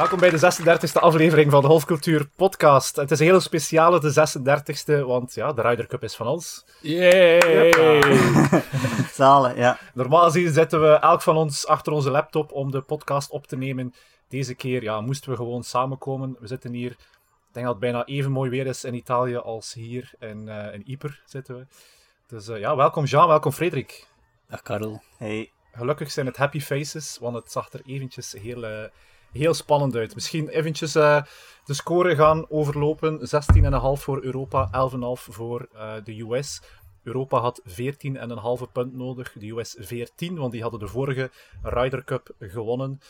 Welkom bij de 36e aflevering van de Golfcultuur Podcast. Het is een hele speciale, de 36e, want ja, de Ryder Cup is van ons. Yay! Zalen, ja. Normaal gezien zitten we elk van ons achter onze laptop om de podcast op te nemen. Deze keer ja, moesten we gewoon samenkomen. We zitten hier, ik denk dat het bijna even mooi weer is in Italië als hier in, uh, in Yper zitten we. Dus uh, ja, welkom Jean, welkom Frederik. Dag Karel. Hey. Gelukkig zijn het happy faces, want het zag er eventjes heel... Uh, heel spannend uit. Misschien eventjes uh, de score gaan overlopen. 16,5 voor Europa, 11,5 voor uh, de US. Europa had 14,5 punt nodig, de US 14, want die hadden de vorige Ryder Cup gewonnen.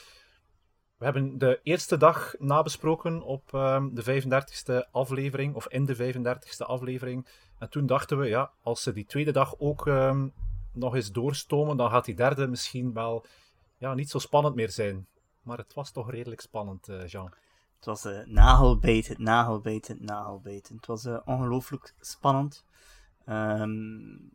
We hebben de eerste dag nabesproken op um, de 35e aflevering, of in de 35e aflevering. En toen dachten we, ja, als ze die tweede dag ook um, nog eens doorstomen, dan gaat die derde misschien wel ja, niet zo spannend meer zijn. Maar het was toch redelijk spannend, uh, Jean. Het was uh, nagelbetend, nagelbetend, nagelbetend. Het was uh, ongelooflijk spannend. Um,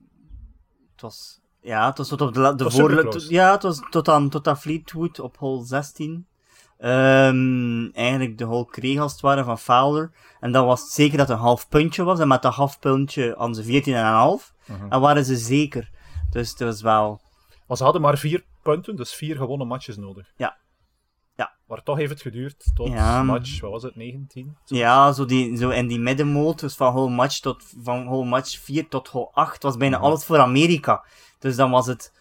het was, ja, het was tot op de, de voorlaatste. Ja, het was tot aan, tot aan Fleetwood op hole 16. Um, eigenlijk de hole kreeg als het ware van Fowler. En dan was het zeker dat het een half puntje was. En met dat half puntje hadden ze 14,5. Uh -huh. En waren ze zeker. Dus het was wel. Maar ze hadden maar vier punten, dus vier gewonnen matches nodig. Ja. Maar toch heeft het geduurd tot ja. match, wat was het, 19? Zo. Ja, zo, die, zo in die middenmoot, dus van whole match, tot, van whole match 4 tot whole 8, was bijna ja. alles voor Amerika. Dus dan was het,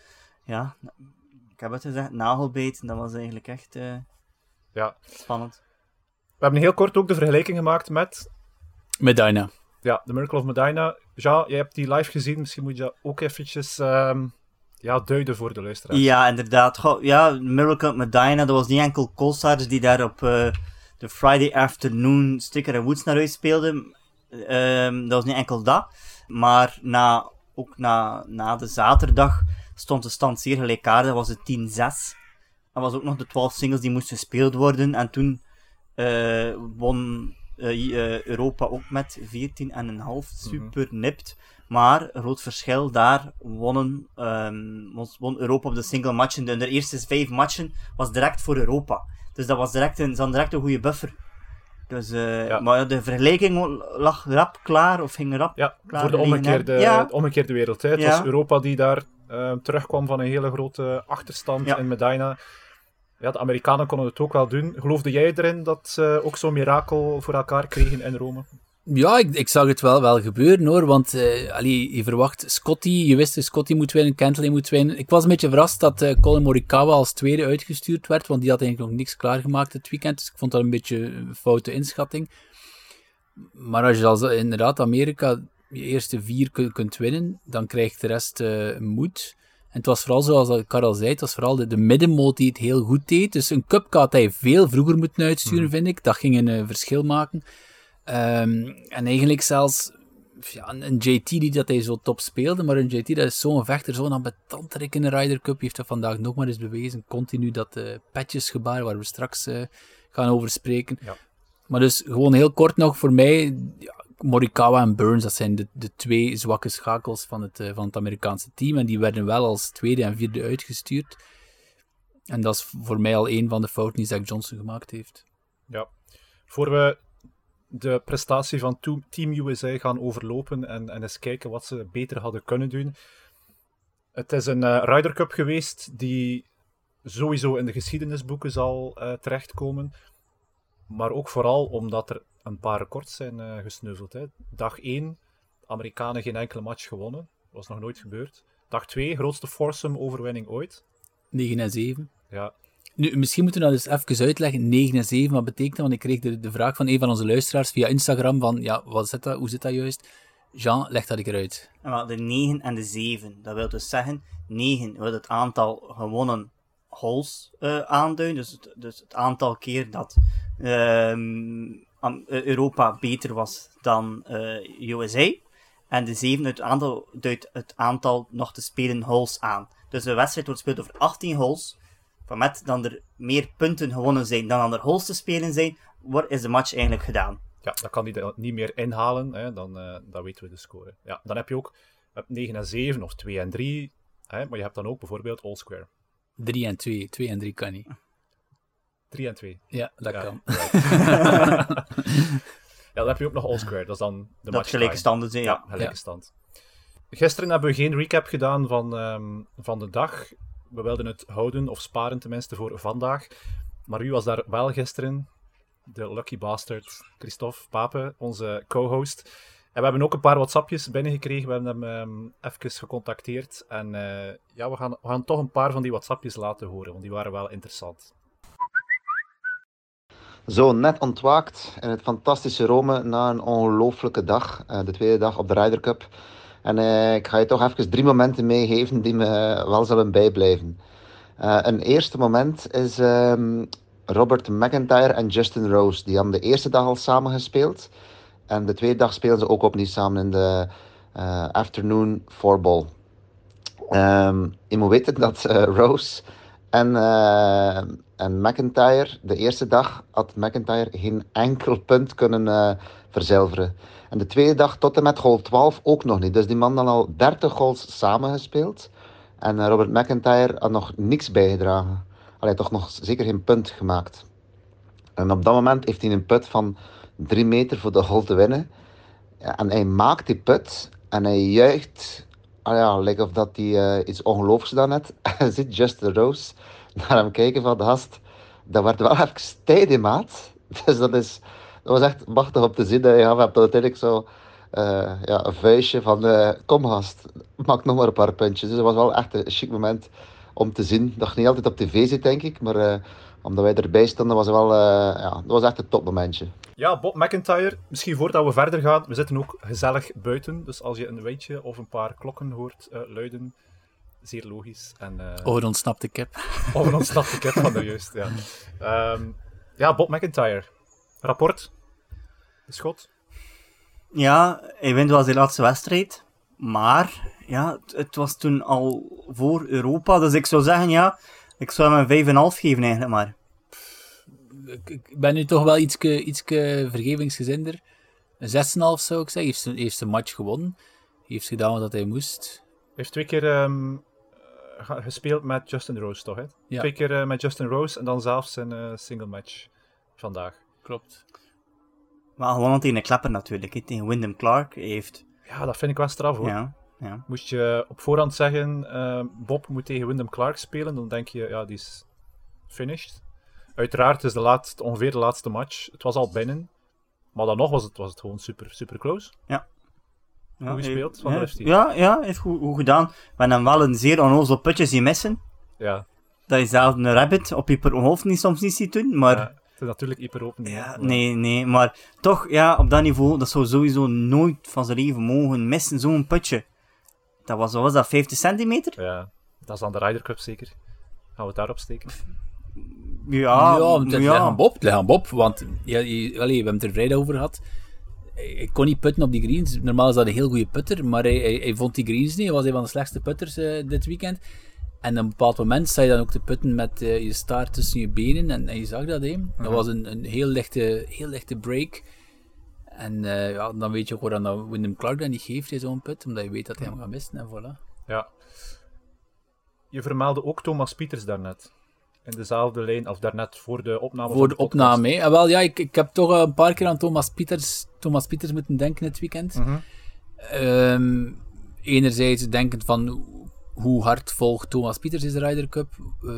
ja, ik heb het gezegd, nagelbeten, dat was eigenlijk echt uh, ja. spannend. We hebben heel kort ook de vergelijking gemaakt met... Medina. Ja, The Miracle of Medina. Ja, jij hebt die live gezien, misschien moet je dat ook eventjes... Um, ja, duiden voor de luisteraars. Ja, inderdaad. Ja, Miracle at Medina, dat was niet enkel Colstars die daar op uh, de Friday afternoon Sticker en Woods naar huis speelden. Um, dat was niet enkel dat. Maar na, ook na, na de zaterdag stond de stand zeer gelijkaardig. Dat was het 10-6. Dat was ook nog de 12 singles die moesten gespeeld worden. En toen uh, won uh, Europa ook met 14,5. Super nipt. Maar, groot verschil, daar wonnen, um, won Europa op de single matchen. De, de eerste vijf matchen was direct voor Europa. Dus dat was direct een, dan direct een goede buffer. Dus, uh, ja. Maar de vergelijking lag rap klaar, of ging rap ja, klaar. voor de omgekeerde, ja. omgekeerde wereld. Hè. Het was Europa die daar uh, terugkwam van een hele grote achterstand in Medina. Ja, de Amerikanen konden het ook wel doen. Geloofde jij erin dat ze ook zo'n mirakel voor elkaar kregen in Rome? Ja, ik, ik zag het wel, wel gebeuren hoor. Want uh, je verwacht Scotty, je wist Scotty moet winnen, Kentley moet winnen. Ik was een beetje verrast dat uh, Colin Morikawa als tweede uitgestuurd werd, want die had eigenlijk nog niks klaargemaakt het weekend. Dus ik vond dat een beetje een foute inschatting. Maar als je als inderdaad Amerika je eerste vier kunt, winnen, dan krijgt de rest moed. En het was vooral zoals Karel zei, het was vooral de, de middenmoot die het heel goed deed. Dus een cupka had hij veel vroeger moeten uitsturen, mm. vind ik. Dat ging een verschil maken. Um, en eigenlijk zelfs ja, een JT die dat hij zo top speelde, maar een JT dat is zo'n vechter, zo'n ambetanterik in de Ryder Cup, heeft dat vandaag nog maar eens bewezen. Continu dat uh, petjesgebaar, waar we straks uh, gaan over spreken. Ja. Maar dus gewoon heel kort nog voor mij, ja, Morikawa en Burns, dat zijn de, twee zwakke schakels van het, uh, van het Amerikaanse team. En die werden wel als tweede en vierde uitgestuurd. En dat is voor mij al een van de fouten die Zach Johnson gemaakt heeft. Ja. Voor we de prestatie van Team USA gaan overlopen en, en eens kijken wat ze beter hadden kunnen doen. Het is een uh, Ryder Cup geweest die sowieso in de geschiedenisboeken zal uh, terechtkomen. Maar ook vooral omdat er een paar records zijn uh, gesneuveld. Hè. Dag 1, Amerikanen geen enkele match gewonnen. Dat was nog nooit gebeurd. Dag 2, grootste foursome overwinning ooit. 9 en 7. Ja, nu, misschien moeten we dat eens even uitleggen. 9 en 7, wat betekent dat? Want ik kreeg de, de vraag van een van onze luisteraars via Instagram van, ja, wat zit dat? Hoe zit dat juist? Jean, leg dat ik eruit. De 9 en de 7, dat wil dus zeggen, 9 wil het aantal gewonnen holes uh, aanduiden, dus het, dus het aantal keer dat uh, Europa beter was dan uh, USA. En de 7 het aantal, duidt het aantal nog te spelen holes aan. Dus de wedstrijd wordt gespeeld over 18 holes, van met dan er meer punten gewonnen zijn dan er holes te spelen zijn, wordt, is de match eigenlijk gedaan. Ja, dan kan hij niet meer inhalen, hè, dan, uh, dan weten we de score. Ja, dan heb je ook 9 en 7 of 2 en 3, hè, maar je hebt dan ook bijvoorbeeld all square. 3 en 2, 2 en 3 kan niet. 3 en 2. Ja, dat Ja. kan. Ja, dan heb je ook nog All-Square. Dat is dan de Dat match gelijke standen zijn, Ja, ja. gelijke Ja. stand. Gisteren hebben we geen recap gedaan van, ehm, van de dag. We wilden het houden, of sparen tenminste, voor vandaag. Maar u was daar wel gisteren. De lucky bastard, Christophe Pape, onze co-host. En we hebben ook een paar WhatsAppjes binnengekregen. We hebben hem ehm, even gecontacteerd. En eh, ja, we gaan, we gaan toch een paar van die WhatsAppjes laten horen, want die waren wel interessant. Zo net ontwaakt in het fantastische Rome na een ongelooflijke dag. eh, de tweede dag op de Ryder Cup. En eh, ik ga je toch even drie momenten meegeven die me wel zullen bijblijven. Eh, een eerste moment is ehm, Robert McIntyre en Justin Rose. Die hebben de eerste dag al samen gespeeld. En de tweede dag spelen ze ook opnieuw samen in de afternoon fourball. Ehm je moet weten dat Rose en, eh, en McIntyre, de eerste dag had McIntyre geen enkel punt kunnen eh, verzilveren. En de tweede dag tot en met hole 12 ook nog niet. Dus die man had al 30 goals samengespeeld. En eh, Robert McIntyre had nog niks bijgedragen. Hij toch nog zeker geen punt gemaakt. En op dat moment heeft hij een put van 3 meter voor de hole te winnen. En hij maakt die put en hij juicht. Ah ja, lijkt of dat hij eh, iets ongelooflijks gedaan heeft. Hij ziet Justin Rose naar hem kijken van de gast. Dat werd wel even tijd, maat. Dus dat, is, dat was echt machtig om te zien. Hij gaf hem uiteindelijk zo eh, ja, een vuistje van eh, kom gast, maak nog maar een paar puntjes. Dus dat was wel echt een chic moment om te zien. Dat je niet altijd op tv ziet, denk ik. Maar omdat wij erbij stonden, was het wel eh, ja, dat was echt een topmomentje. Ja, Bob McIntyre, misschien voordat we verder gaan, we zitten ook gezellig buiten. Dus als je een weetje of een paar klokken hoort eh, luiden, zeer logisch. En, eh, Oh, een ontsnapte kip. Of een ontsnapte kip van de juist, ja. Ehm, ja, Bob McIntyre. Rapport. De schot. Ja, hij wint wel zijn laatste wedstrijd. Maar, ja, het, het was toen al voor Europa. Dus ik zou zeggen, ja, ik zou hem een 5,5 geven eigenlijk maar. Ik, ik ben nu toch wel iets vergevingsgezinder. Een 6,5 zou ik zeggen. Heeft zijn eerste match gewonnen. Heeft gedaan wat hij moest. Heeft twee keer ehm, ge- gespeeld met Justin Rose, toch? Hè? Ja. Twee keer eh, met Justin Rose en dan zelfs een eh, single match vandaag. Klopt. Maar gewonnen tegen een klepper natuurlijk, hè, tegen Wyndham Clark. Hij heeft, Ja, dat vind ik wel straf hoor. ja, ja. Moest je op voorhand zeggen, ehm, Bob moet tegen Wyndham Clark spelen, dan denk je, ja, die is finished. Uiteraard, is de laatste, ongeveer de laatste match. Het was al binnen. Maar dan nog was het, was het gewoon super, super close. Ja, Goed gespeeld van ja, de. Ja, ja, heeft goed, goed gedaan. We hebben hem wel een zeer onnozel putje zien missen. Ja, Dat je zelf een rabbit op je hoofd niet soms niet ziet doen, maar... ja, het is natuurlijk hyper open. Ja, maar- nee, nee, maar toch, ja, op dat niveau, dat zou sowieso nooit van zijn leven mogen missen, zo'n putje. Dat was, wat was dat, 50 centimeter? Ja, dat is dan de Ryder Cup zeker. Gaan we het daarop steken? Ja, ja, het ja. ligt aan Bob. Het ligt aan Bob, want ja, je, allee, we hebben het er vrijdag over gehad. Hij kon niet putten op die greens. Normaal is dat een heel goede putter, maar hij, hij, hij vond die greens niet. Hij was een van de slechtste putters eh, dit weekend. En op een bepaald moment sta je dan ook te putten met eh, je staart tussen je benen. En, en je zag dat, hè. Dat was een, een heel, lichte, heel lichte break. En eh, ja, dan weet je ook waarom dat Wyndham Clark dat niet geeft, zo'n put. Omdat je weet dat hij hem gaat missen, en voilà. Ja. Je vermeldde ook Thomas Pieters daarnet. In dezelfde lijn als daarnet voor de opname Voor de opname, hè. En wel, ja, ik, ik heb toch een paar keer aan Thomas Pieters, Thomas Pieters moeten denken dit weekend. Mhm. Ehm, enerzijds denkend van hoe hard volgt Thomas Pieters deze Ryder Cup? Eh,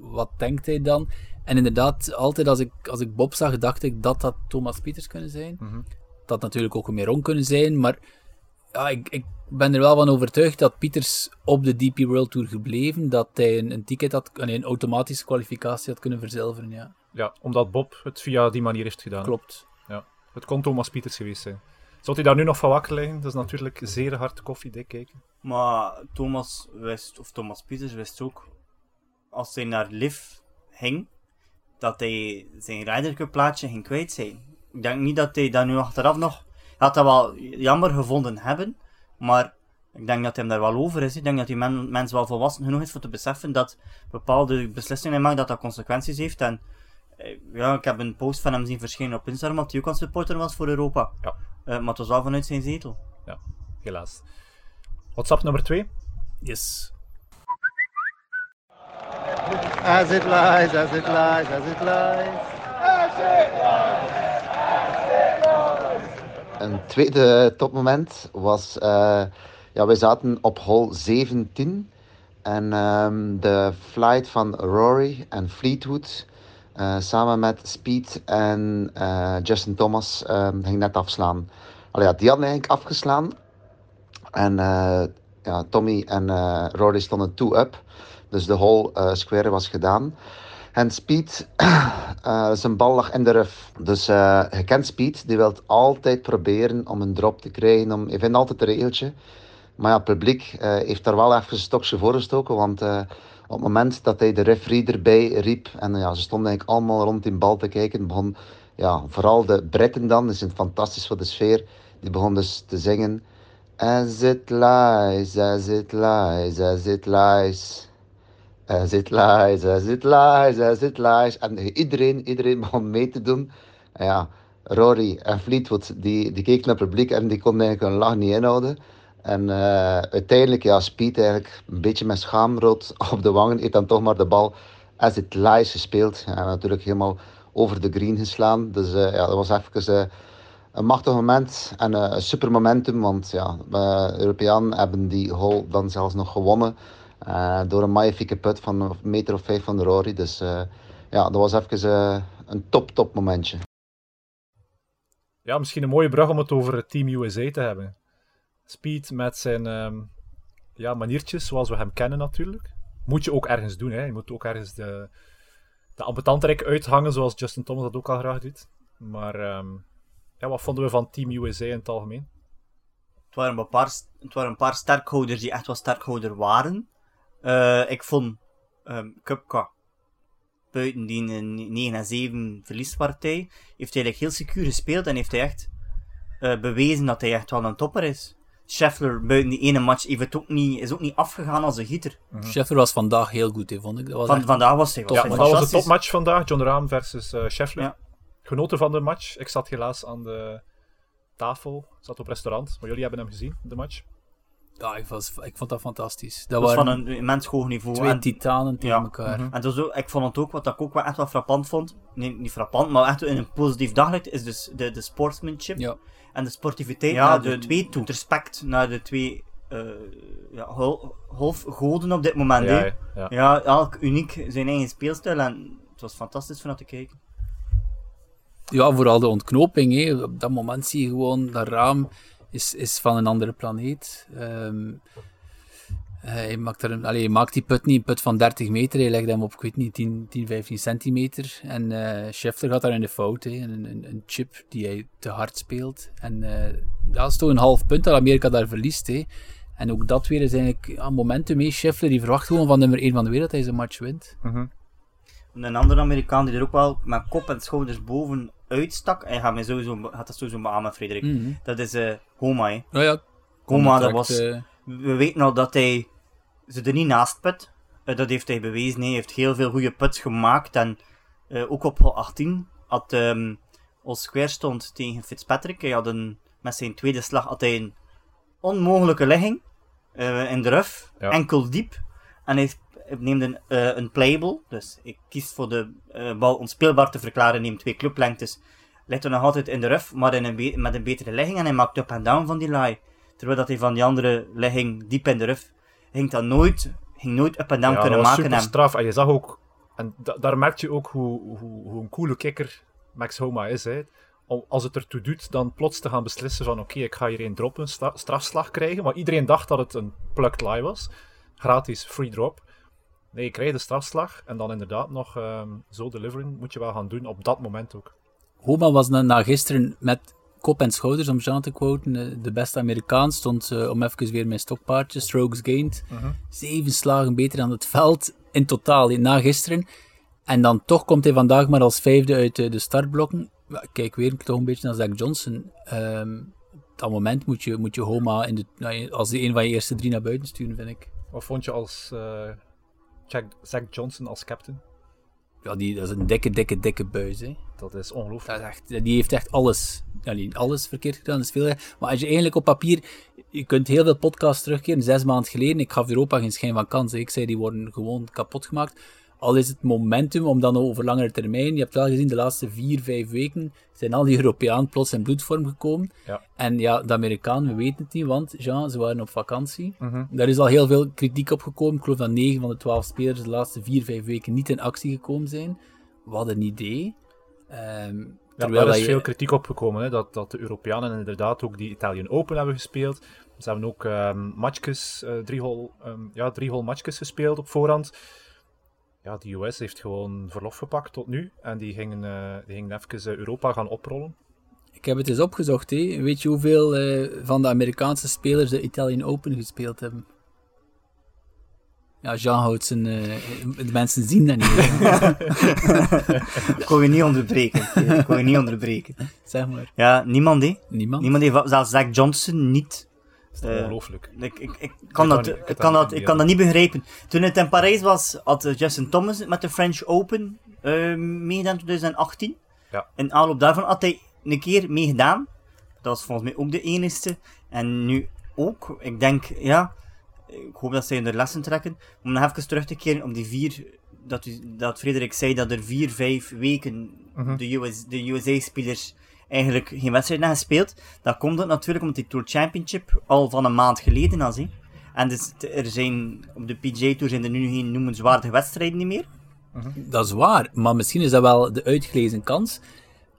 wat denkt hij dan? En inderdaad, altijd als ik, als ik Bob zag, dacht ik dat dat Thomas Pieters kunnen zijn. Mhm. Dat natuurlijk ook een Meron kunnen zijn, maar ja, ik, ik ben er wel van overtuigd dat Pieters op de DP World Tour gebleven, dat hij een, een ticket had, nee, een automatische kwalificatie had kunnen verzilveren, ja. Ja, omdat Bob het via die manier heeft gedaan. Klopt. Ja. Het kon Thomas Pieters geweest zijn. Zou hij daar nu nog van wakker liggen? Dat is natuurlijk zeer hard koffiedik kijken. Maar Thomas wist, of Thomas Pieters wist ook, als hij naar Liv ging, dat hij zijn Cup plaatje ging kwijt zijn. Ik denk niet dat hij dat nu achteraf nog... Hij had dat wel jammer gevonden hebben, maar ik denk dat hij hem daar wel over is. Ik denk dat die men, mens wel volwassen genoeg is voor te beseffen dat bepaalde beslissingen hij maakt, dat dat consequenties heeft. En eh, ja, ik heb een post van hem zien verschijnen op Instagram, dat hij ook aan supporter was voor Europa. Ja. Eh, maar het was wel vanuit zijn zetel. Helaas. WhatsApp nummer 2. Yes. As it lies, as it lies, as it lies. Een tweede topmoment was, uh, ja, wij zaten op hole 17 en um, de flight van Rory en Fleetwood uh, samen met Speed en uh, Justin Thomas um, ging net afslaan. Allee, ja, die hadden eigenlijk afgeslaan en ja, Tommy en Rory stonden two-up, dus de whole square was gedaan. En Speed, uh, zijn bal lag in de ruf. Dus uh, je kent Speed, die wil altijd proberen om een drop te krijgen. Om, je vindt altijd een regeltje. Maar ja, het publiek uh, heeft daar wel even een stokje voor gestoken. Want op het moment dat hij de referee erbij riep, en ja, ze stonden eigenlijk allemaal rond die bal te kijken, begon ja, vooral de Britten dan, dat is fantastisch voor de sfeer, die begon dus te zingen. As it lies, as it lies, as it lies. As it lies, as it lies, as it. En iedereen, iedereen begon mee te doen. En ja, Rory en Fleetwood, die, die keken naar het publiek en die konden eigenlijk hun lach niet inhouden. En uh, uiteindelijk, ja, Speed eigenlijk een beetje met schaamrood op de wangen, heeft dan toch maar de bal as it lies gespeeld. En natuurlijk helemaal over de green geslaan. Dus uh, ja, dat was even uh, een machtig moment en een super momentum. Want ja, de Europeanen hebben die hole dan zelfs nog gewonnen. Uh, door een magnifieke put van een meter of vijf van de Rory. Dus uh, ja, dat was even uh, een top, top momentje. Ja, misschien een mooie brug om het over Team USA te hebben. Speed met zijn um, ja, maniertjes, zoals we hem kennen natuurlijk. Moet je ook ergens doen. Hè. Je moet ook ergens de, de ambetantrek uithangen, zoals Justin Thomas dat ook al graag doet. Maar um, ja, wat vonden we van Team USA in het algemeen? Het waren een paar, het waren een paar sterkhouders die echt wel sterkhouder waren. Uh, ik vond um, Kupka buiten die 9 en 7 verliespartij, heeft hij eigenlijk heel secuur gespeeld en heeft hij echt uh, bewezen dat hij echt wel een topper is. Scheffler buiten die ene match heeft het ook niet, is ook niet afgegaan als een gieter. Mm -hmm. Scheffler was vandaag heel goed, he, vond ik. Dat was Van, vandaag was hij top. Ja, dat was de topmatch vandaag, John Rahm versus uh, Scheffler. Ja. Genoten van de match. Ik zat helaas aan de tafel, zat op restaurant, maar jullie hebben hem gezien, de match. Ja, ik, was, ik vond dat fantastisch. Dat, was van een immens hoog niveau. Twee en, titanen tegen ja, elkaar. Mm -hmm. En dus ook, ik vond het ook, wat ik ook wel echt wel frappant vond, nee, niet frappant, maar echt in een positief daglicht, is dus de, de sportsmanship ja. en de sportiviteit ja, naar de, de twee toe. Het respect naar de twee uh, ja, op dit moment. Ja, ja, ja. ja, elk uniek zijn eigen speelstijl en het was fantastisch van te kijken. Ja, vooral de ontknoping. Hè. Op dat moment zie je gewoon dat raam is, is van een andere planeet. Um, hij, maakt er een, allez, hij maakt die put niet, een put van 30 meter, hij legt hem op, ik weet niet, 10, 10 15 centimeter. En uh, Scheffler gaat daar in de fout. Een, een, chip die hij te hard speelt. En uh, dat is toch een half punt dat Amerika daar verliest. Hè. En ook dat weer is eigenlijk een momentum mee. Scheffler die verwacht gewoon van nummer 1 van de wereld dat hij zijn match wint. Mm. Een andere Amerikaan die er ook wel met kop en schouders boven uitstak. En gaat, mij sowieso, gaat dat sowieso beamen, Frederik. Mm -hmm. Dat is uh, Homa. Hè. Oh ja, Homa, dat was. Uh... We weten al dat hij ze er niet naast put. Uh, dat heeft hij bewezen. Hij heeft heel veel goede puts gemaakt. En uh, ook op 18 had um, als square stond tegen Fitzpatrick. Hij had een, met zijn tweede slag had hij een onmogelijke ligging in de ruf. Ja. Enkel diep. En hij neemt een, uh, een playable, dus ik kies voor de uh, bal onspeelbaar te verklaren, neem twee clublengtes, ligt er nog altijd in de ruf, maar in een met een betere ligging en hij maakt up en down van die lie. Terwijl dat hij van die andere ligging diep in de ruf ging dat nooit, ging nooit up en down ja, kunnen maken. Super straf en je zag ook, en da daar merk je ook hoe, hoe, hoe een coole kikker Max Homa is. Hè. Als het ertoe doet, dan plots te gaan beslissen van oké, okay, ik ga hier een drop, een strafslag krijgen. Maar iedereen dacht dat het een plucked lie was. Gratis, free drop. Nee, je krijgt de strafslag en dan inderdaad nog um, zo deliveren moet je wel gaan doen op dat moment ook. Homa was na, na gisteren met kop en schouders, om Jean te quoten, de beste Amerikaan, stond uh, om even weer mijn stokpaardje, strokes gained, uh -huh. zeven slagen beter aan het veld in totaal, na gisteren. En dan toch komt hij vandaag maar als vijfde uit de, de startblokken. Kijk weer toch een beetje naar Zach Johnson. Um, op dat moment moet je, moet je Homa in de, als de een van je eerste drie naar buiten sturen, vind ik. Wat vond je als... Uh Jack, Zach Johnson als captain. Ja, die, dat is een dikke, dikke, dikke buis. Hè. Dat is ongelooflijk. Dat is echt, die heeft echt alles, alles verkeerd gedaan, is veel. Maar als je eigenlijk op papier, je kunt heel veel podcasts terugkeren. Zes maanden geleden, ik gaf Europa geen schijn van kans. Ik zei, die worden gewoon kapot gemaakt. Al is het momentum om dan over langere termijn, je hebt wel gezien, de laatste vier, vijf weken zijn al die Europeanen plots in bloedvorm gekomen. Ja. En ja, de Amerikanen, we weten het niet, want Jean, ze waren op vakantie. Mhm. Daar is al heel veel kritiek op gekomen. Ik geloof dat 9 van de 12 spelers de laatste 4, 5 weken niet in actie gekomen zijn. Wat een idee. Ehm Ja, terwijl daar dat is je- veel kritiek op gekomen, hè, dat, dat de Europeanen inderdaad ook die Italian Open hebben gespeeld. Ze hebben ook ehm matchjes, eh driehol, ehm, ja, driehol matchjes gespeeld op voorhand. Ja, de US heeft gewoon verlof gepakt tot nu. En die gingen, eh, die gingen even eh, Europa gaan oprollen. Ik heb het eens opgezocht. Hè. Weet je hoeveel eh, van de Amerikaanse spelers de Italian Open gespeeld hebben? Ja, Jean houdt zijn... eh, de mensen zien dat niet. Ik kon je niet onderbreken. Ik kon je niet onderbreken. zeg maar. Ja, niemand, hè. Niemand. Niemand heeft, zelfs Zach Johnson niet. Dat is Eh, ongelooflijk. Ik, ik, ik, kan, kan dat, ik kan dat ik kan dat niet begrijpen. Toen het in Parijs was, had eh, Justin Thomas met de French Open eh meegedaan in 2018. Ja. In aanloop daarvan had hij een keer meegedaan. Dat was volgens mij ook de enigste. En nu ook. Ik denk, ja, ik hoop dat zij hun lessen trekken. Om nog even terug te keren op die vier, dat, u, dat Frederik zei dat er vier, vijf weken Mhm. de, US, de USA-spelers eigenlijk geen wedstrijd hebben gespeeld. Dat komt het natuurlijk omdat die Tour Championship al van een maand geleden was. hè. En dus er zijn, op de PGA Tour zijn er nu geen noemenswaardige wedstrijden niet meer. Dat is waar, maar misschien is dat wel de uitgelezen kans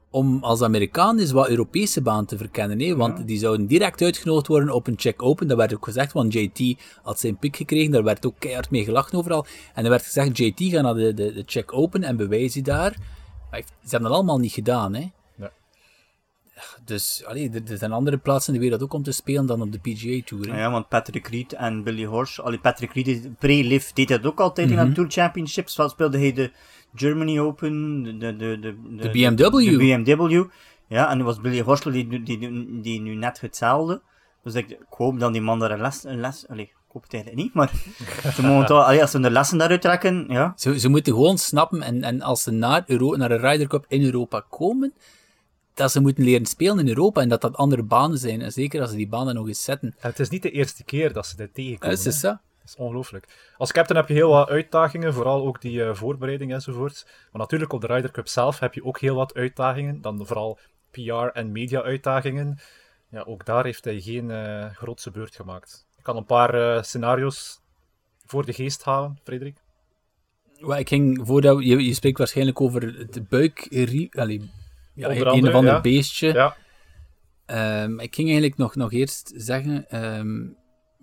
om als Amerikaan eens wat Europese baan te verkennen. Hè? Want die zouden direct uitgenodigd worden op een Czech Open. Dat werd ook gezegd, want JT had zijn piek gekregen. Daar werd ook keihard mee gelachen overal. En er werd gezegd, JT gaat naar de, de, de Czech Open en bewijs je daar. Maar ze hebben dat allemaal niet gedaan. Hè? Dus allee, er, er zijn andere plaatsen in de wereld ook om te spelen dan op de PGA Tour. hè. Ja, want Patrick Reed en Billy Horsch, allee, Patrick Reed, pre-live, deed dat ook altijd in de Tour Championships. Wel speelde hij de Germany Open, de, de, de, de, De BMW. De BMW. Ja, en nu was Billy Horschel die, die, die, die nu net hetzelfde. Dus ik, ik hoop dat die man daar een les... Een les allee, ik hoop het eigenlijk niet, maar ze mogen toch, allee, als ze de lessen daaruit trekken, ja. Ze, ze moeten gewoon snappen, en, en als ze naar, Euro, naar een Ryder Cup in Europa komen, dat ze moeten leren spelen in Europa en dat dat andere banen zijn. En zeker als ze die banen nog eens zetten. En het is niet de eerste keer dat ze dit tegenkomen. Dat is hè. dat. Dat is ongelooflijk. Als captain heb je heel wat uitdagingen, vooral ook die eh, voorbereiding enzovoort. Maar natuurlijk op de Ryder Cup zelf heb je ook heel wat uitdagingen. Dan vooral PR- en media-uitdagingen. Ja, ook daar heeft hij geen eh, grootse beurt gemaakt. Ik kan een paar eh, scenario's voor de geest halen, Frederik. Wel, ik ging, voordat je, je spreekt waarschijnlijk over het buik... Allee, ja, Onder een of ander ja. beestje. Ja, Ehm, ik ging eigenlijk nog, nog eerst zeggen, ehm,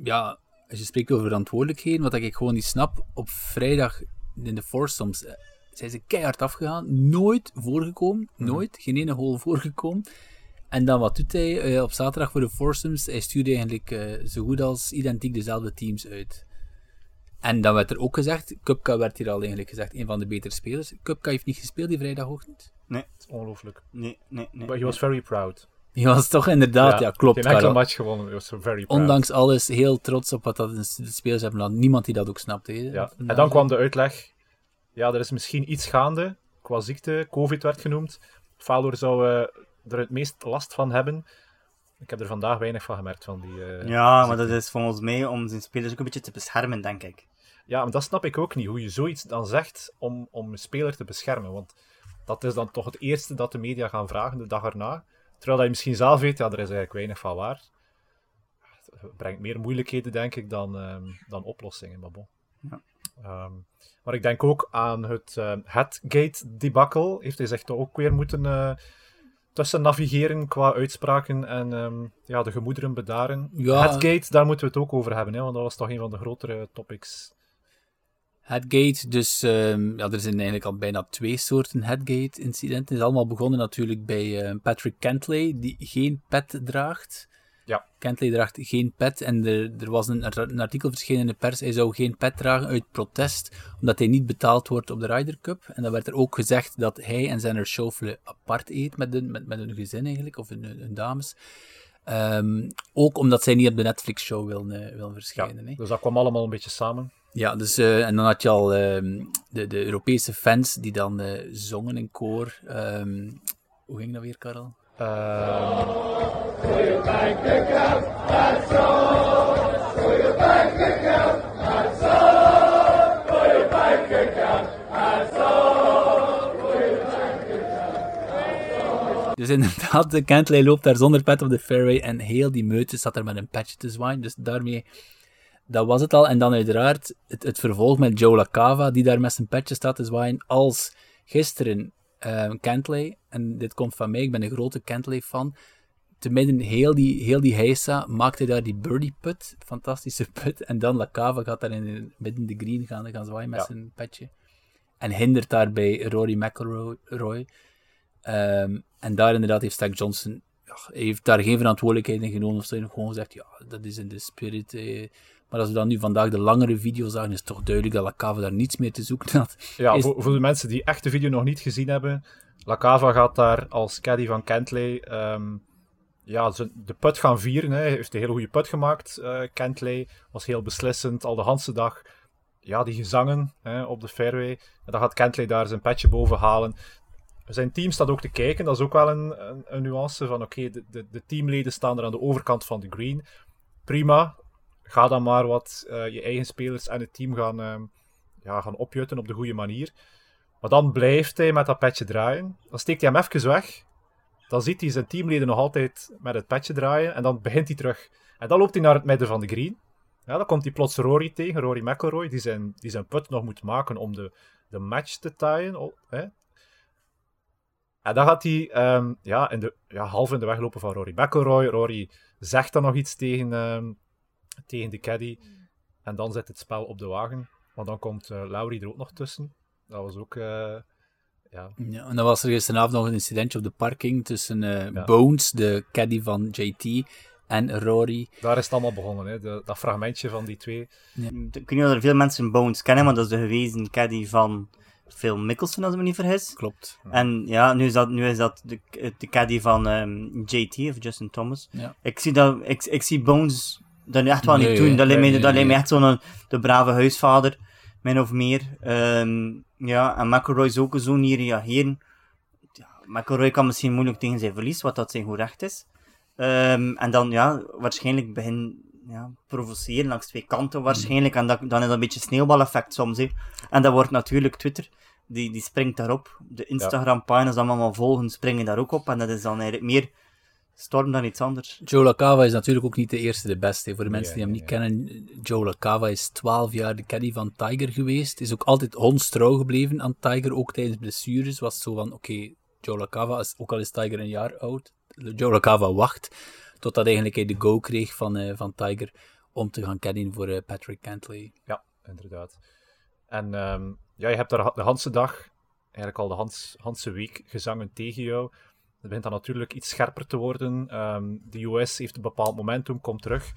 ja, als je spreekt over verantwoordelijkheden, wat ik gewoon niet snap, op vrijdag in de foursomes eh, zijn ze keihard afgegaan, nooit voorgekomen, nooit, geen ene hole voorgekomen. En dan wat doet hij eh, op zaterdag voor de foursomes? Hij stuurde eigenlijk eh, zo goed als identiek dezelfde teams uit. En dan werd er ook gezegd, Kupka werd hier al eigenlijk gezegd, een van de betere spelers. Kupka heeft niet gespeeld die vrijdagochtend. Dat is ongelooflijk. Nee, nee, nee. But he was very proud. Die was toch inderdaad, ja, klopt. Geen enkele Karel. match gewonnen, he was very proud. Ondanks alles heel trots op wat dat de spelers hebben gedaan. Niemand die dat ook snapte. Ja. En dan kwam de uitleg. Ja, er is misschien iets gaande qua ziekte. Covid werd genoemd. Fowler zou eh, er het meest last van hebben. Ik heb er vandaag weinig van gemerkt. Van die, eh, Ja, maar dat is volgens mij om zijn spelers ook een beetje te beschermen, denk ik. ja, maar dat snap ik ook niet. Hoe je zoiets dan zegt om, om een speler te beschermen. Want dat is dan toch het eerste dat de media gaan vragen de dag erna. Terwijl dat je misschien zelf weet, ja, er is eigenlijk weinig van waar. Het brengt meer moeilijkheden, denk ik, dan, ehm, dan oplossingen. Maar bon. Ja. Ehm, maar ik denk ook aan het ehm Headgate-debacle. Heeft hij zich toch ook weer moeten eh, tussen navigeren qua uitspraken en ehm, ja, de gemoederen bedaren. Ja. Headgate, daar moeten we het ook over hebben, hè, want dat was toch een van de grotere topics. Headgate, dus ehm, ja, er zijn eigenlijk al bijna twee soorten Headgate-incidenten. Het is allemaal begonnen natuurlijk bij eh, Patrick Kentley, die geen pet draagt. Ja. Kentley draagt geen pet en er, er was een, een artikel verschenen in de pers. Hij zou geen pet dragen uit protest, omdat hij niet betaald wordt op de Ryder Cup. En dan werd er ook gezegd dat hij en zijn Schauffele apart eet met, hun, met, met hun gezin eigenlijk, of hun, hun dames. Ehm, ook omdat zij niet op de Netflix-show willen, eh, Ja, verschijnen. dus dat kwam allemaal een beetje samen. Ja, dus, eh, en dan had je al ehm, de, de Europese fans die dan eh, zongen in koor. Ehm, hoe ging dat weer, Karel? Ehm, dus inderdaad, Kentley loopt daar zonder pet op de fairway en heel die meute zat er met een patch te zwaaien. Dus daarmee dat was het al. En dan uiteraard het, het vervolg met Joe LaCava, die daar met zijn petje staat te zwaaien. Als gisteren uh, Kentley, en dit komt van mij, ik ben een grote Kentley-fan, te midden heel die, heel die heisa maakte daar die birdie put, fantastische put, en dan LaCava gaat daar in de, midden de green gaan, gaan zwaaien met zijn petje. En hindert daarbij Rory McIlroy. Um, en daar inderdaad heeft Stack Johnson ja, heeft daar geen verantwoordelijkheid in genomen. Of heeft gewoon gezegd, ja, dat is in de spirit. Eh. Maar als we dan nu vandaag de langere video zagen, is het toch duidelijk dat Lacava daar niets meer te zoeken had. Ja, voor, voor, de mensen die echt de video nog niet gezien hebben. Lacava gaat daar als caddy van Kentley um, ja, de put gaan vieren. Hij heeft een hele goede put gemaakt, uh, Kentley. Was heel beslissend, al de hele dag. Ja, die gezangen hè, op de fairway. En dan gaat Kentley daar zijn petje boven halen zijn team staat ook te kijken. Dat is ook wel een, een, een nuance van oké, de, de, de, teamleden staan er aan de overkant van de green. Prima. Ga dan maar wat uh, je eigen spelers en het team gaan, uh, ja, gaan opjutten op de goede manier. Maar dan blijft hij met dat petje draaien. Dan steekt hij hem even weg. Dan ziet hij zijn teamleden nog altijd met het petje draaien. En dan begint hij terug. En dan loopt hij naar het midden van de green. Ja, dan komt hij plots Rory tegen, Rory McIlroy, die zijn, die zijn put nog moet maken om de, de match te taaien. Hè? En dan gaat hij um, ja, in de, ja, half in de weg lopen van Rory McIlroy. Rory zegt dan nog iets tegen, um, tegen de caddy. En dan zet het spel op de wagen. Want dan komt uh, Laurie er ook nog tussen. Dat was ook... Uh, ja. ja. En dan was er gisteravond nog een incidentje op de parking tussen uh, ja. Bones, de caddy van JT, en Rory. Daar is het allemaal begonnen, hè? De, dat fragmentje van die twee. Ja. Ik weet niet of er veel mensen Bones kennen, maar dat is de gewezen caddy van Phil Mickelson, als ik me niet vergis. Klopt. En ja, nu is dat, nu is dat de, de caddy van um, JT, of Justin Thomas. Ja. Ik, zie dat, ik, ik zie Bones dat echt wel nee, niet doen. Dat lijkt lijkt me echt zo'n de brave huisvader, min of meer. Um, ja, en McElroy is ook zo niet reageren. Ja, McElroy kan misschien moeilijk tegen zijn verlies, wat dat zijn goed recht is. Um, en dan, ja, waarschijnlijk begin ja, provoceren langs twee kanten waarschijnlijk. En dat, dan is dat een beetje sneeuwbaleffect soms. Hè. En dat wordt natuurlijk Twitter, die, die springt daarop. De Instagram-pagina's die allemaal volgen, springen daar ook op. En dat is dan eigenlijk meer storm dan iets anders. Joe LaCava is natuurlijk ook niet de eerste, de beste. Voor de mensen die hem niet kennen, Joe LaCava is 12 jaar de caddy van Tiger geweest. Is ook altijd hondstrouw gebleven aan Tiger, ook tijdens blessures. Was zo van, oké, okay, Joe LaCava, is, ook al is Tiger een jaar oud, Joe LaCava wacht Totdat eigenlijk hij de go kreeg van, uh, van Tiger om te gaan kennen voor uh, Patrick Cantley. Ja, inderdaad. En um, ja, je hebt daar de Hanse dag, eigenlijk al de Hans, Hanse week, gezangen tegen jou. Het begint dan natuurlijk iets scherper te worden. Um, de US heeft een bepaald momentum, komt terug.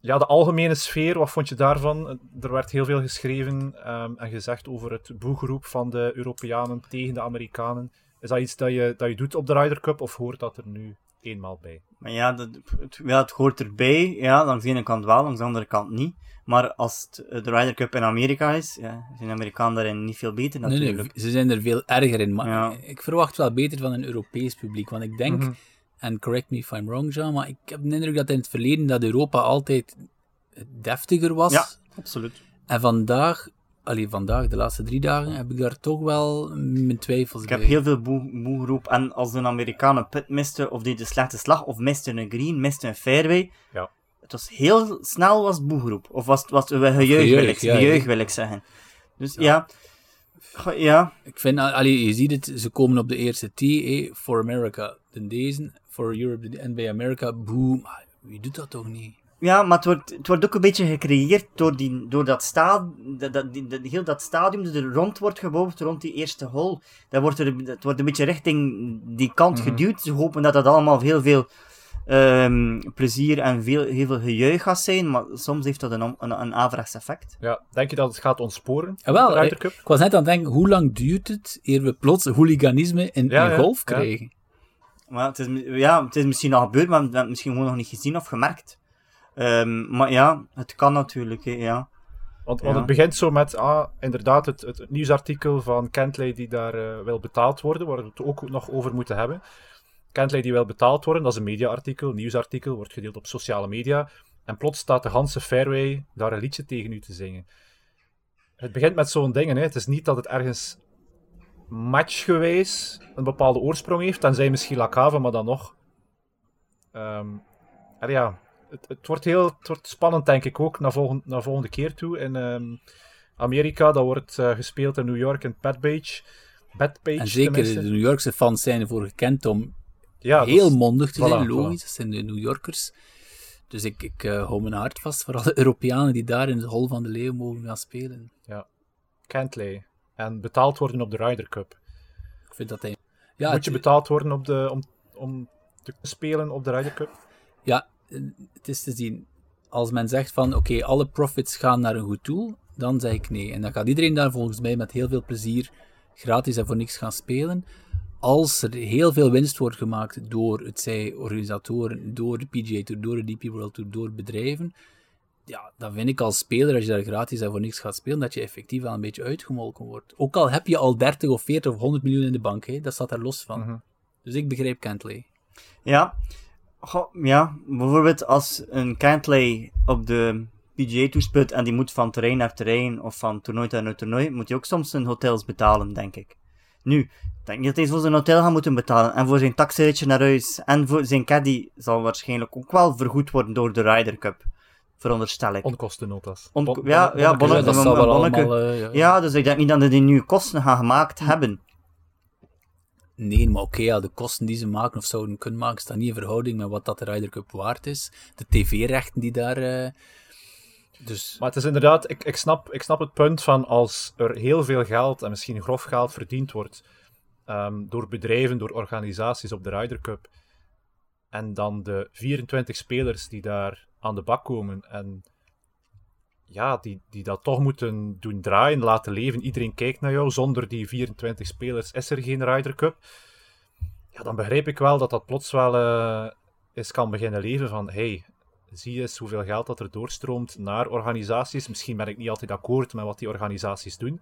Ja, de algemene sfeer, wat vond je daarvan? Er werd heel veel geschreven um, en gezegd over het boegeroep van de Europeanen tegen de Amerikanen. Is dat iets dat je, dat je doet op de Ryder Cup of hoort dat er nu eenmaal bij. Maar ja, dat, het, ja, het hoort erbij. Ja, langs de ene kant wel, langs de andere kant niet. Maar als het de Ryder Cup in Amerika is, ja, zijn Amerikanen daarin niet veel beter natuurlijk. Nee, nee, ze zijn er veel erger in. Maar ik verwacht wel beter van een Europees publiek. Want ik denk, mhm. en correct me if I'm wrong, Jean, maar ik heb de indruk dat in het verleden dat Europa altijd deftiger was. Ja, absoluut. En vandaag allee, vandaag, de laatste drie dagen, heb ik daar toch wel mijn twijfels Ik heb heel veel boegeroep. En als een Amerikanen put miste, of die de slechte slag, of miste een green, miste een fairway. Ja. Het was heel snel was boegeroep. Of was het was gejuich, wil ik, ja, wil ik zeggen. Dus ja. ja. ja. Ik vind, allee, je ziet het, ze komen op de eerste tee, for America, de deze, for Europe, en bij America, boom. Wie doet dat toch niet? Ja, maar het wordt, het wordt ook een beetje gecreëerd door, die, door dat, sta, dat, dat, die, heel dat stadium dat er rond wordt gebouwd, rond die eerste hole. Dat wordt er, het wordt een beetje richting die kant mhm. geduwd. Ze hopen dat dat allemaal heel veel um, plezier en veel, heel veel gejuich gaat zijn, maar soms heeft dat een, een, een averechts effect. Ja, denk je dat het gaat ontsporen? Ja, wel, ik, ik, was net aan het denken, hoe lang duurt het eer we plots hooliganisme in, ja, in golf krijgen? Maar het is, ja, het is misschien al gebeurd, maar we hebben het misschien gewoon nog niet gezien of gemerkt. Um, maar ja, het kan natuurlijk, ja. Want, want het begint zo met, ah, inderdaad, het, het, nieuwsartikel van Kentley die daar uh, wil betaald worden, waar we het ook nog over moeten hebben. Kentley die wil betaald worden, dat is een mediaartikel, nieuwsartikel, wordt gedeeld op sociale media. En plots staat de Hanse Fairway daar een liedje tegen u te zingen. Het begint met zo'n dingen, hè. het is niet dat het ergens matchgewijs een bepaalde oorsprong heeft. Tenzij misschien Lacave, maar dan nog. Ehm, en ja, het, het, wordt heel het wordt spannend, denk ik ook, naar, volgend, naar volgende keer toe. In ehm, Amerika, dat wordt uh, gespeeld in New York in Bethpage. Bethpage en zeker tenminste. de New Yorkse fans zijn ervoor gekend om ja, heel is- mondig te zijn, logisch. voilà. Dat zijn de New Yorkers. Dus ik, ik eh, hou mijn hart vast voor alle Europeanen die daar in de Hol van de Leeuw mogen gaan spelen. Kentley. En betaald worden op de Ryder Cup. Ik vind dat hij... Ja, Moet je betaald worden op de, om, om te spelen op de Ryder Cup? Ja, het is te zien. Als men zegt van, oké, alle profits gaan naar een goed doel, dan zeg ik nee. En dan gaat iedereen daar volgens mij met heel veel plezier gratis en voor niks gaan spelen. Als er heel veel winst wordt gemaakt door het zij organisatoren, door de PGA Tour, door de DP World Tour, door bedrijven, ja, dan vind ik als speler, als je daar gratis en voor niks gaat spelen, dat je effectief wel een beetje uitgemolken wordt. Ook al heb je al 30 of 40 of 100 miljoen in de bank, hè, dat staat daar los van. Mhm. Dus ik begrijp Kentley. Ja. Goh, ja, bijvoorbeeld als een Cantley op de PGA Tour speelt en die moet van terrein naar terrein of van toernooi naar toernooi, moet hij ook soms zijn hotels betalen, denk ik. Nu, ik denk niet dat hij voor zijn hotel gaat moeten betalen en voor zijn taxiritje naar huis en voor zijn caddy zal waarschijnlijk ook wel vergoed worden door de Ryder Cup, veronderstel ik. Onkostennotas. On- ja, ja, bonnetjes. bonne- Ja, dat bonneke. allemaal... eh, ja. Ja, dus ik denk niet dat die nu kosten gaan gemaakt hebben. Nee, maar oké, ja, de kosten die ze maken of zouden kunnen maken, staan niet in verhouding met wat dat de Ryder Cup waard is. De tv-rechten die daar... eh, dus Maar het is inderdaad, ik, ik, snap, ik snap het punt van als er heel veel geld, en misschien grof geld, verdiend wordt ehm, door bedrijven, door organisaties op de Ryder Cup, en dan de 24 spelers die daar aan de bak komen en ja, die, die dat toch moeten doen draaien, laten leven. Iedereen kijkt naar jou. Zonder die 24 spelers is er geen Ryder Cup. Ja, dan begrijp ik wel dat dat plots wel eh eens kan beginnen leven van hey, zie eens hoeveel geld dat er doorstroomt naar organisaties. Misschien ben ik niet altijd akkoord met wat die organisaties doen.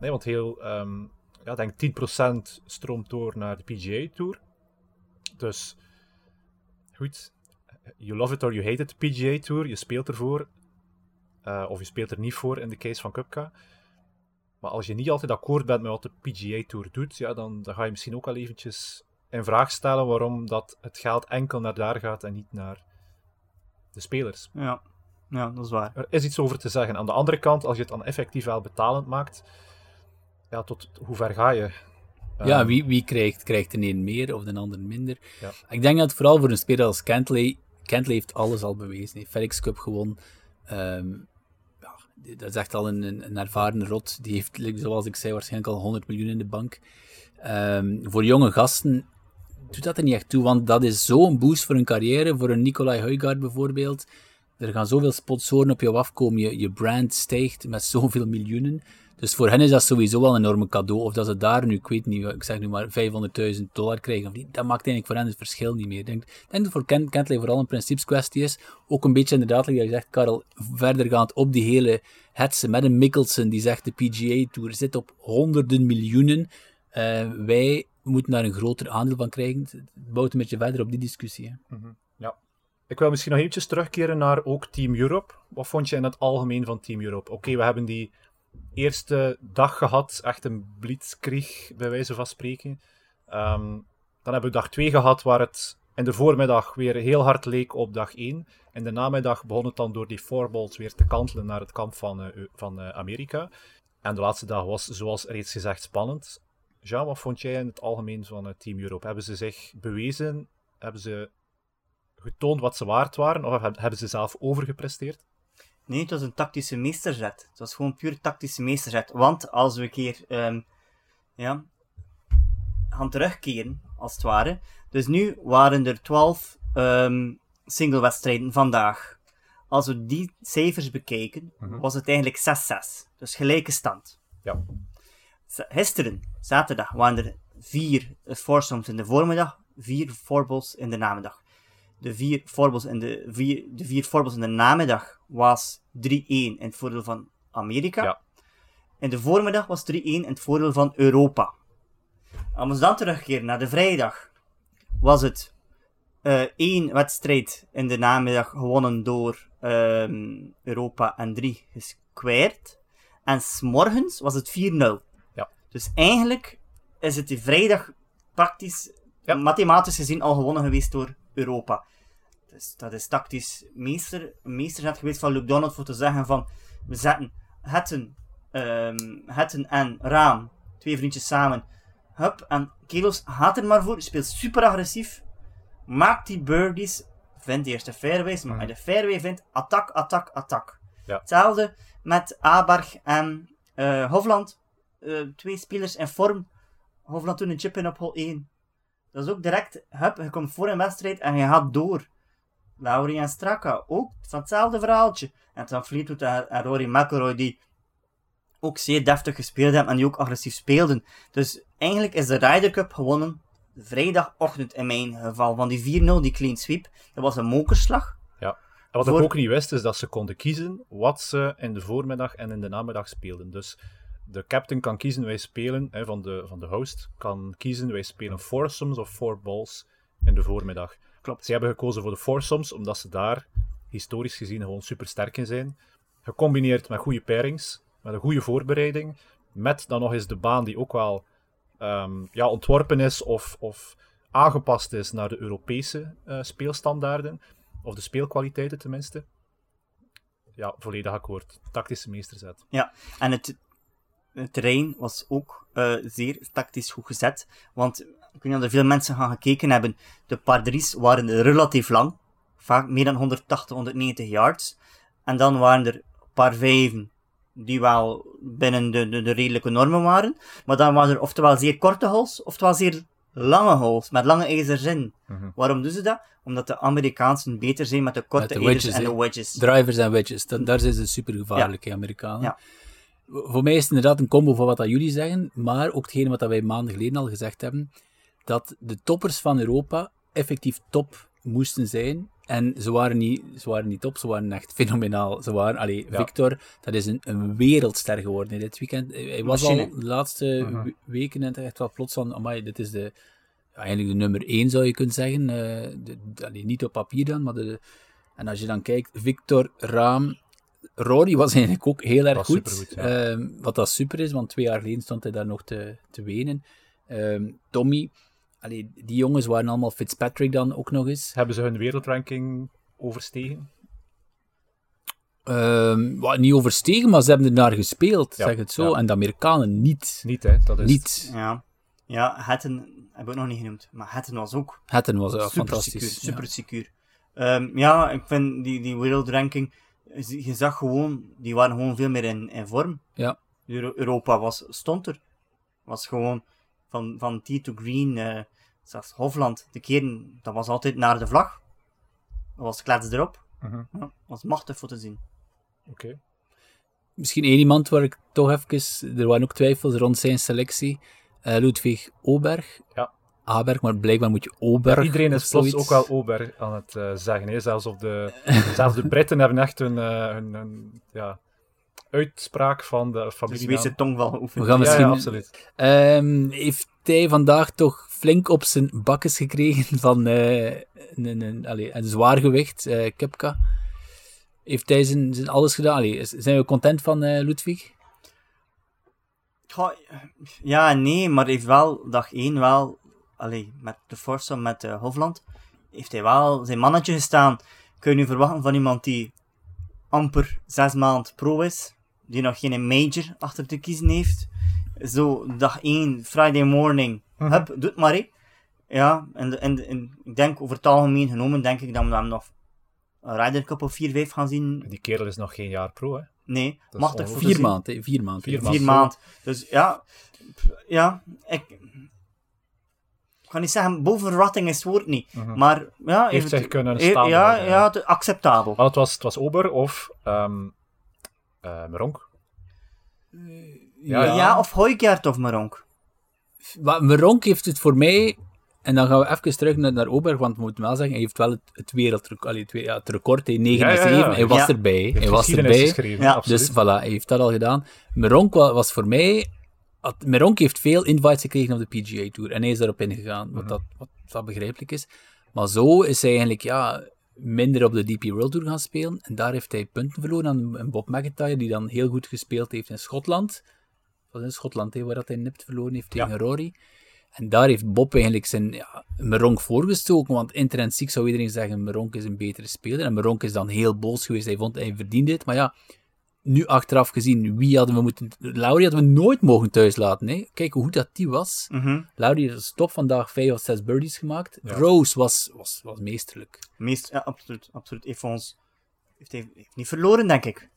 Nee, want heel, ehm, ja, denk 10% stroomt door naar de PGA Tour. Dus, goed. You love it or you hate it, PGA Tour. Je speelt ervoor. Eh, of je speelt er niet voor in de case van Cupca. Maar als je niet altijd akkoord bent met wat de PGA Tour doet, ja, dan, dan ga je misschien ook al eventjes in vraag stellen waarom dat het geld enkel naar daar gaat en niet naar de spelers. Ja, ja dat is waar. Er is iets over te zeggen. Aan de andere kant, als je het dan effectief wel betalend maakt, ja, tot hoe ver ga je? ja, Ehm, wie, wie krijgt, krijgt de een meer of de ander minder? Ja. Ik denk dat vooral voor een speler als Kentley, Kentley heeft alles al bewezen. Hij heeft FedEx Cup gewonnen. Ehm, dat is echt al een, een, ervaren rot. Die heeft, zoals ik zei, waarschijnlijk al 100 miljoen in de bank. Ehm, voor jonge gasten doet dat er niet echt toe, want dat is zo'n boost voor een carrière. Voor een Nicolai Huygaard bijvoorbeeld. Er gaan zoveel sponsoren op jou afkomen. Je, je brand stijgt met zoveel miljoenen. Dus voor hen is dat sowieso wel een enorme cadeau. Of dat ze daar nu, ik weet niet, ik zeg nu maar 500.000 dollar krijgen of niet. Dat maakt eigenlijk voor hen het verschil niet meer. Ik denk, denk dat voor Ken, Kentley vooral een principeskwestie is. Ook een beetje inderdaad, like je zegt, Karel, verdergaand op die hele hetze met een Mickelson die zegt de PGA Tour zit op honderden miljoenen. Eh, wij moeten daar een groter aandeel van krijgen. Het bouwt een beetje verder op die discussie. Hè. Ik wil misschien nog eventjes terugkeren naar ook Team Europe. Wat vond je in het algemeen van Team Europe? Oké, we hebben die eerste dag gehad, echt een blitzkrieg, bij wijze van spreken. Ehm, dan hebben we dag 2 gehad, waar het in de voormiddag weer heel hard leek op dag 1. In de namiddag begon het dan door die fourballs weer te kantelen naar het kamp van, eh, Eu- van eh, Amerika. En de laatste dag was, zoals reeds gezegd, spannend. Jean, wat vond jij in het algemeen van eh, Team Europe? Hebben ze zich bewezen? Hebben ze getoond wat ze waard waren? Of heb- hebben ze zelf overgepresteerd? Nee, het was een tactische meesterzet. Het was gewoon puur tactische meesterzet. Want als we een keer ehm, ja, gaan terugkeren, als het ware. Dus nu waren er 12 ehm singlewedstrijden vandaag. Als we die cijfers bekijken, Mhm. was het eigenlijk 6-6. Dus gelijke stand. Ja. Gisteren, zaterdag, waren er vier eh, foursomes in de voormiddag, vier fourballs in de namiddag. De vier fourballs in de, vier, de vier in de namiddag was 3-1 in het voordeel van Amerika. Ja. In de voormiddag was 3-1 in het voordeel van Europa. Als we dan terugkeren naar de vrijdag, was het eh, één wedstrijd in de namiddag gewonnen door ehm, Europa en drie gesquared. En s'morgens was het 4-0. Ja. Dus eigenlijk is het die vrijdag praktisch, Ja. mathematisch gezien, al gewonnen geweest door Europa. Dus dat is tactisch meester, meesterzet geweest van Luke Donald voor te zeggen van, we zetten Hetten, ehm Hetten en Raam, twee vriendjes samen, hup, en Kelos gaat er maar voor, speelt super agressief, maakt die birdies, vindt eerst de fairways, maar als je de fairway vindt, attack, attack, attack. Ja. Hetzelfde met Aberg en eh, Hofland, eh, twee spelers in vorm, Hofland toen een chip in op hole 1. Dat is ook direct, hup, je komt voor een wedstrijd en je gaat door. Laurie en Straka, ook van hetzelfde verhaaltje. En dan Fleetwood en, en Rory McIlroy, die ook zeer deftig gespeeld hebben en die ook agressief speelden. Dus eigenlijk is de Ryder Cup gewonnen vrijdagochtend in mijn geval. Van die 4-0, die clean sweep, dat was een mokerslag. En wat Voor- ik ook niet wist, is dat ze konden kiezen wat ze in de voormiddag en in de namiddag speelden. Dus de captain kan kiezen, wij spelen, hè, van, de, van de host, kan kiezen, wij spelen foursomes of four balls in de voormiddag. Klopt. Ze hebben gekozen voor de foursomes, omdat ze daar historisch gezien gewoon super sterk in zijn. Gecombineerd met goede pairings, met een goede voorbereiding, met dan nog eens de baan die ook wel ehm, ja, ontworpen is of, of aangepast is naar de Europese eh, speelstandaarden. Of de speelkwaliteiten tenminste. Ja, volledig akkoord. Tactische meesterzet. En het, het terrein was ook eh, zeer tactisch goed gezet. Want ik weet niet of er veel mensen gaan gekeken hebben. De 3's waren relatief lang. Vaak meer dan 180, 190 yards. En dan waren er par 5 die wel binnen de, de, de redelijke normen waren. Maar dan waren er oftewel zeer korte holes, oftewel zeer lange holes, met lange ijzers in. Mhm. Waarom doen ze dat? Omdat de Amerikaansen beter zijn met de korte de ijzers wedges, en de wedges. Drivers en wedges, dat, daar zijn ze super gevaarlijk, Amerikanen. Ja. Voor mij is het inderdaad een combo van wat dat jullie zeggen, maar ook hetgene wat dat wij maanden geleden al gezegd hebben, dat de toppers van Europa effectief top moesten zijn. En ze waren niet, ze waren niet top, ze waren echt fenomenaal. Ze waren, allee, Ja. Victor, dat is een, een wereldster geworden in dit weekend. Hij was Machine. al de laatste Mhm. we- weken en echt wel plots van, amai, dit is de, eigenlijk de nummer 1 zou je kunnen zeggen. Eh, de, de- allee, niet op papier dan, maar de, en als je dan kijkt, Victor, Raam, Rory was eigenlijk ook heel erg goed. supergoed, ja. Ehm, wat dat super is, want twee jaar geleden stond hij daar nog te, te wenen. Ehm, Tommy, allee, die jongens waren allemaal Fitzpatrick dan ook nog eens. Hebben ze hun wereldranking overstegen? Ehm, wat, niet overstegen, maar ze hebben er naar gespeeld, Ja, zeg het zo. ja. En de Amerikanen niet. Niet, hè? Dat is... Niet. Ja. Ja, Hatton heb ik nog niet genoemd. Maar Hatton was ook Hatton was uh, super fantastisch. secuur. Super secuur. Ehm, ja, ik vind die, die wereldranking, je zag gewoon, die waren gewoon veel meer in, in vorm. Ja. Euro- Europa was, stond er. Was gewoon van, van tee to green, eh, zelfs Hofland, de keren, dat was altijd naar de vlag. Dat was klets erop. Mhm. Ja, was machtig voor te zien. Oké. Misschien één iemand waar ik toch even... Er waren ook twijfels rond zijn selectie. Eh, Ludwig Oberg. Ja. Aberg, maar blijkbaar moet je Oberg Iedereen of is plots ook wel Ober aan het eh, zeggen. Hè? Zelfs, op de, zelfs de Britten hebben echt hun, eh, hun, hun, ja, uitspraak van de Dus familie. wees de tong wel geoefend. We gaan ja, misschien... ja, absoluut. Ehm, heeft hij vandaag toch flink op zijn bakkes gekregen van eh, een, een, een, allee, een zwaargewicht, eh Kepka? Heeft hij zijn, zijn alles gedaan? Allee, zijn we content van eh, Ludwig? Ja nee, maar hij heeft wel dag 1 wel, allee, met de foursome met eh, Hofland, heeft hij wel zijn mannetje gestaan. Kun je nu verwachten van iemand die amper zes maand pro is, die nog geen major achter te kiezen heeft. Zo, dag 1, Friday morning, Mhm. hup, doe het maar hé. Ja, en, en, en ik denk over het algemeen genomen, denk ik dat we hem nog een Ryder Cup of 4, 5 gaan zien. Die kerel is nog geen jaar pro, hè? Nee, is machtig voor Vier maanden, vier maanden. Vier ja. Vier maanden. Dus ja, pff, ja, ik, ik ga niet zeggen, boven verwachting is het woord niet. Mhm. Maar ja, Heeft zich kunnen eh, staan. Ja, houden, ja, het- acceptabel. Maar het was, het was Ober of ehm eh, Meronk. Ja, Ja, of Hoijkaart of Maronk. Maar Meronk heeft het voor mij, en dan gaan we even terug naar, naar Oberg, want we moeten wel zeggen, hij heeft wel het, het wereldrecord, allee, het, we- ja, het record, hij 9 Ja, en ja, 7, ja. hij was Ja. erbij, hij was erbij. Dus voilà, hij heeft dat al gedaan. Meronk wa- was voor mij... had- Meronk heeft veel invites gekregen op de PGA Tour. En hij is daarop ingegaan, wat, dat, wat begrijpelijk is. Maar zo is hij eigenlijk ja, minder op de DP World Tour gaan spelen. En daar heeft hij punten verloren aan Bob McIntyre, die dan heel goed gespeeld heeft in Schotland. Dat was in Schotland, hè, waar dat hij nipt verloren heeft tegen Rory. En daar heeft Bob eigenlijk zijn ja, Meronk voorgestoken, want intrinsiek zou iedereen zeggen Meronk is een betere speler. En Meronk is dan heel boos geweest, hij vond hij verdiende het. Maar ja, nu achteraf gezien, wie hadden we moeten... Laurie hadden we nooit mogen thuislaten. Hè? Kijk hoe goed dat die was. Mhm. Laurie heeft top vandaag vijf of zes birdies gemaakt. Ja. Rose was, was, was meesterlijk. Meest, ja, absoluut, absoluut. Heeft ons heeft, heeft, heeft niet verloren, denk ik.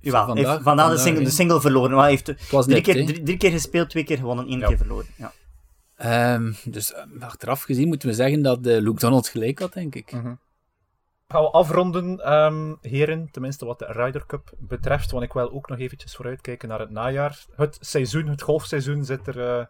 Jawel, Vandaag- heeft vandaag, de, single, de single verloren. Maar heeft drie net, keer, drie, drie keer gespeeld, twee keer gewonnen, één Ja. keer verloren. Ja. Ehm, dus eh, achteraf gezien moeten we zeggen dat eh, Luke Donald gelijk had, denk ik. Gaan we afronden, ehm, heren, tenminste wat de Ryder Cup betreft, want ik wil ook nog eventjes vooruitkijken naar het najaar. Het seizoen, het golfseizoen zit er, eh,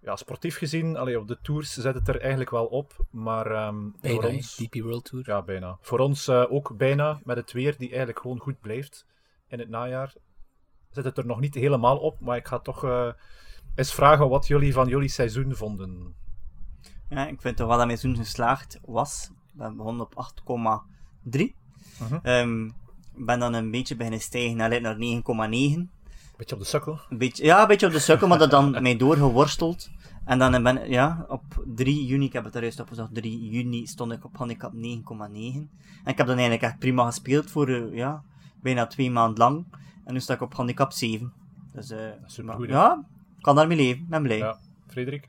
ja, sportief gezien, allee, op de tours zit het er eigenlijk wel op, maar ehm, Bijna, voor ons... DP World Tour. Ja, bijna. Voor ons eh, ook bijna, met het weer die eigenlijk gewoon goed blijft in het najaar, zit het er nog niet helemaal op, maar ik ga toch eh, eens vragen wat jullie van jullie seizoen vonden. Ja, ik vind toch wel dat mijn seizoen geslaagd was. Ik ben begonnen op 8,3. Mhm. Ehm, ik ben dan een beetje beginnen stijgen naar, naar 9,9. Beetje op de sukkel. Beetje, ja, een beetje op de sukkel, maar dat dan mij doorgeworsteld. En dan ben ja, op 3 juni, ik heb het er juist opgezocht, 3 juni stond ik op handicap 9,9. En ik heb dan eigenlijk echt prima gespeeld voor eh, ja, bijna twee maanden lang. En nu sta ik op handicap 7. Dus eh, supergoed, maar- hè? ja, ik kan daarmee leven, ben blij. Ja, Frederik?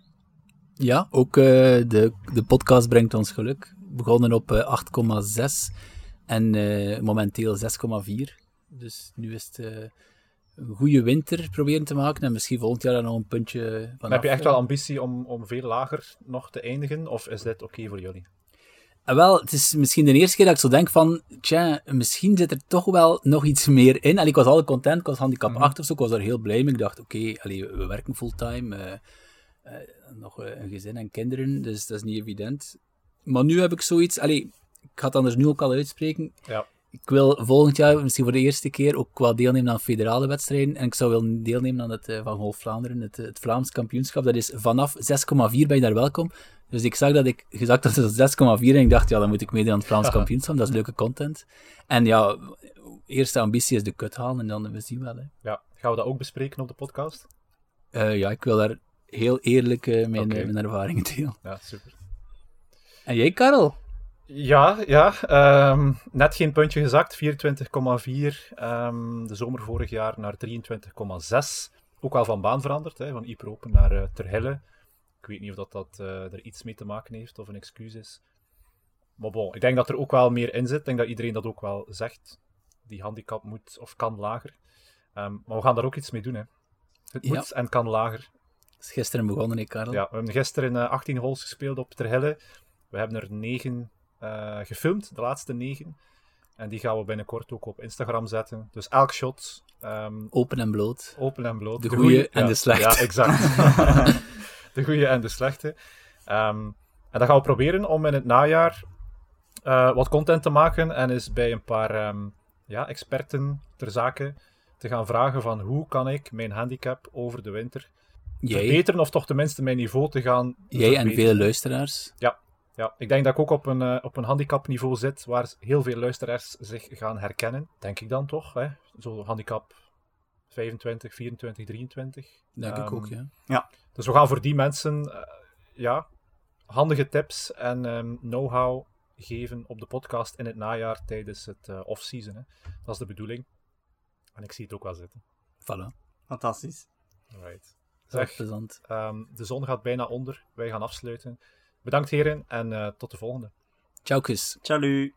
Ja, ook eh, de, de podcast brengt ons geluk. Begonnen op eh, 8,6 en eh, momenteel 6,4. Dus nu is het eh, een goede winter proberen te maken en misschien volgend jaar dan nog een puntje van. Heb je echt wel ambitie om, om veel lager nog te eindigen, of is dit oké voor jullie? Wel, het is misschien de eerste keer dat ik zo denk van, tja, misschien zit er toch wel nog iets meer in. En ik was al content, ik was handicap. 8 of zo, ik was daar heel blij mee. Ik dacht, oké, we werken fulltime, eh, eh, nog eh, een gezin en kinderen, dus dat is niet evident. Maar nu heb ik zoiets, allee, ik ga het anders nu ook al uitspreken. Ja. Ik wil volgend jaar, misschien voor de eerste keer, ook wel deelnemen aan federale wedstrijden. En ik zou willen deelnemen aan het eh, Van Golf Vlaanderen, het, het Vlaams kampioenschap. Dat is vanaf 6,4 ben je daar welkom. Dus ik zag dat ik gezegd had dat het 6,4 en ik dacht, ja, dan moet ik meedoen aan het Vlaams kampioenschap. Dat is leuke content. En ja, eerste ambitie is de kut halen en dan we zien wel. Hè. Ja, gaan we dat ook bespreken op de podcast? Eh, ja, ik wil daar heel eerlijk eh, mijn, eh, mijn ervaringen delen. Ja, super. En jij, Karel? Ja, ja ehm, net geen puntje gezakt, 24,4. ehm, de zomer vorig jaar naar 23,6. Ook wel van baan veranderd, hè, van Yper Open naar eh Terhille. Ik weet niet of dat, dat eh, er iets mee te maken heeft of een excuus is. Maar bon, ik denk dat er ook wel meer in zit. Ik denk dat iedereen dat ook wel zegt. Die handicap moet of kan lager. Ehm, maar we gaan daar ook iets mee doen. Hè. Het Ja. moet en kan lager. Is gisteren begonnen, hè, Karel? Ja, we hebben gisteren eh, 18 holes gespeeld op Terhille. We hebben er 9 eh, gefilmd, de laatste 9. En die gaan we binnenkort ook op Instagram zetten. Dus elk shot, ehm, Open en bloot. open en bloot. De De goeie goeie- en ja, de slechte. Ja, exact. de goede en de slechte. En dan gaan we proberen om in het najaar eh, wat content te maken en eens bij een paar ehm, ja, experten ter zake te gaan vragen van hoe kan ik mijn handicap over de winter Jij, verbeteren of toch tenminste mijn niveau te gaan jij en vele luisteraars. Ja, ik denk dat ik ook op een, eh, op een handicapniveau zit waar heel veel luisteraars zich gaan herkennen. Denk ik dan toch, hè? Zo handicap 25, 24, 23. Denk ik Ehm, ook, ja. Dus we gaan voor die mensen eh, ja, handige tips en ehm, know-how geven op de podcast in het najaar tijdens het eh, off-season. Hè. Dat is de bedoeling. En ik zie het ook wel zitten. Voilà. Fantastisch. Alright. Zeg. Ehm, de zon gaat bijna onder. Wij gaan afsluiten. Bedankt heren en eh, tot de volgende. Ciao, kus. Salut.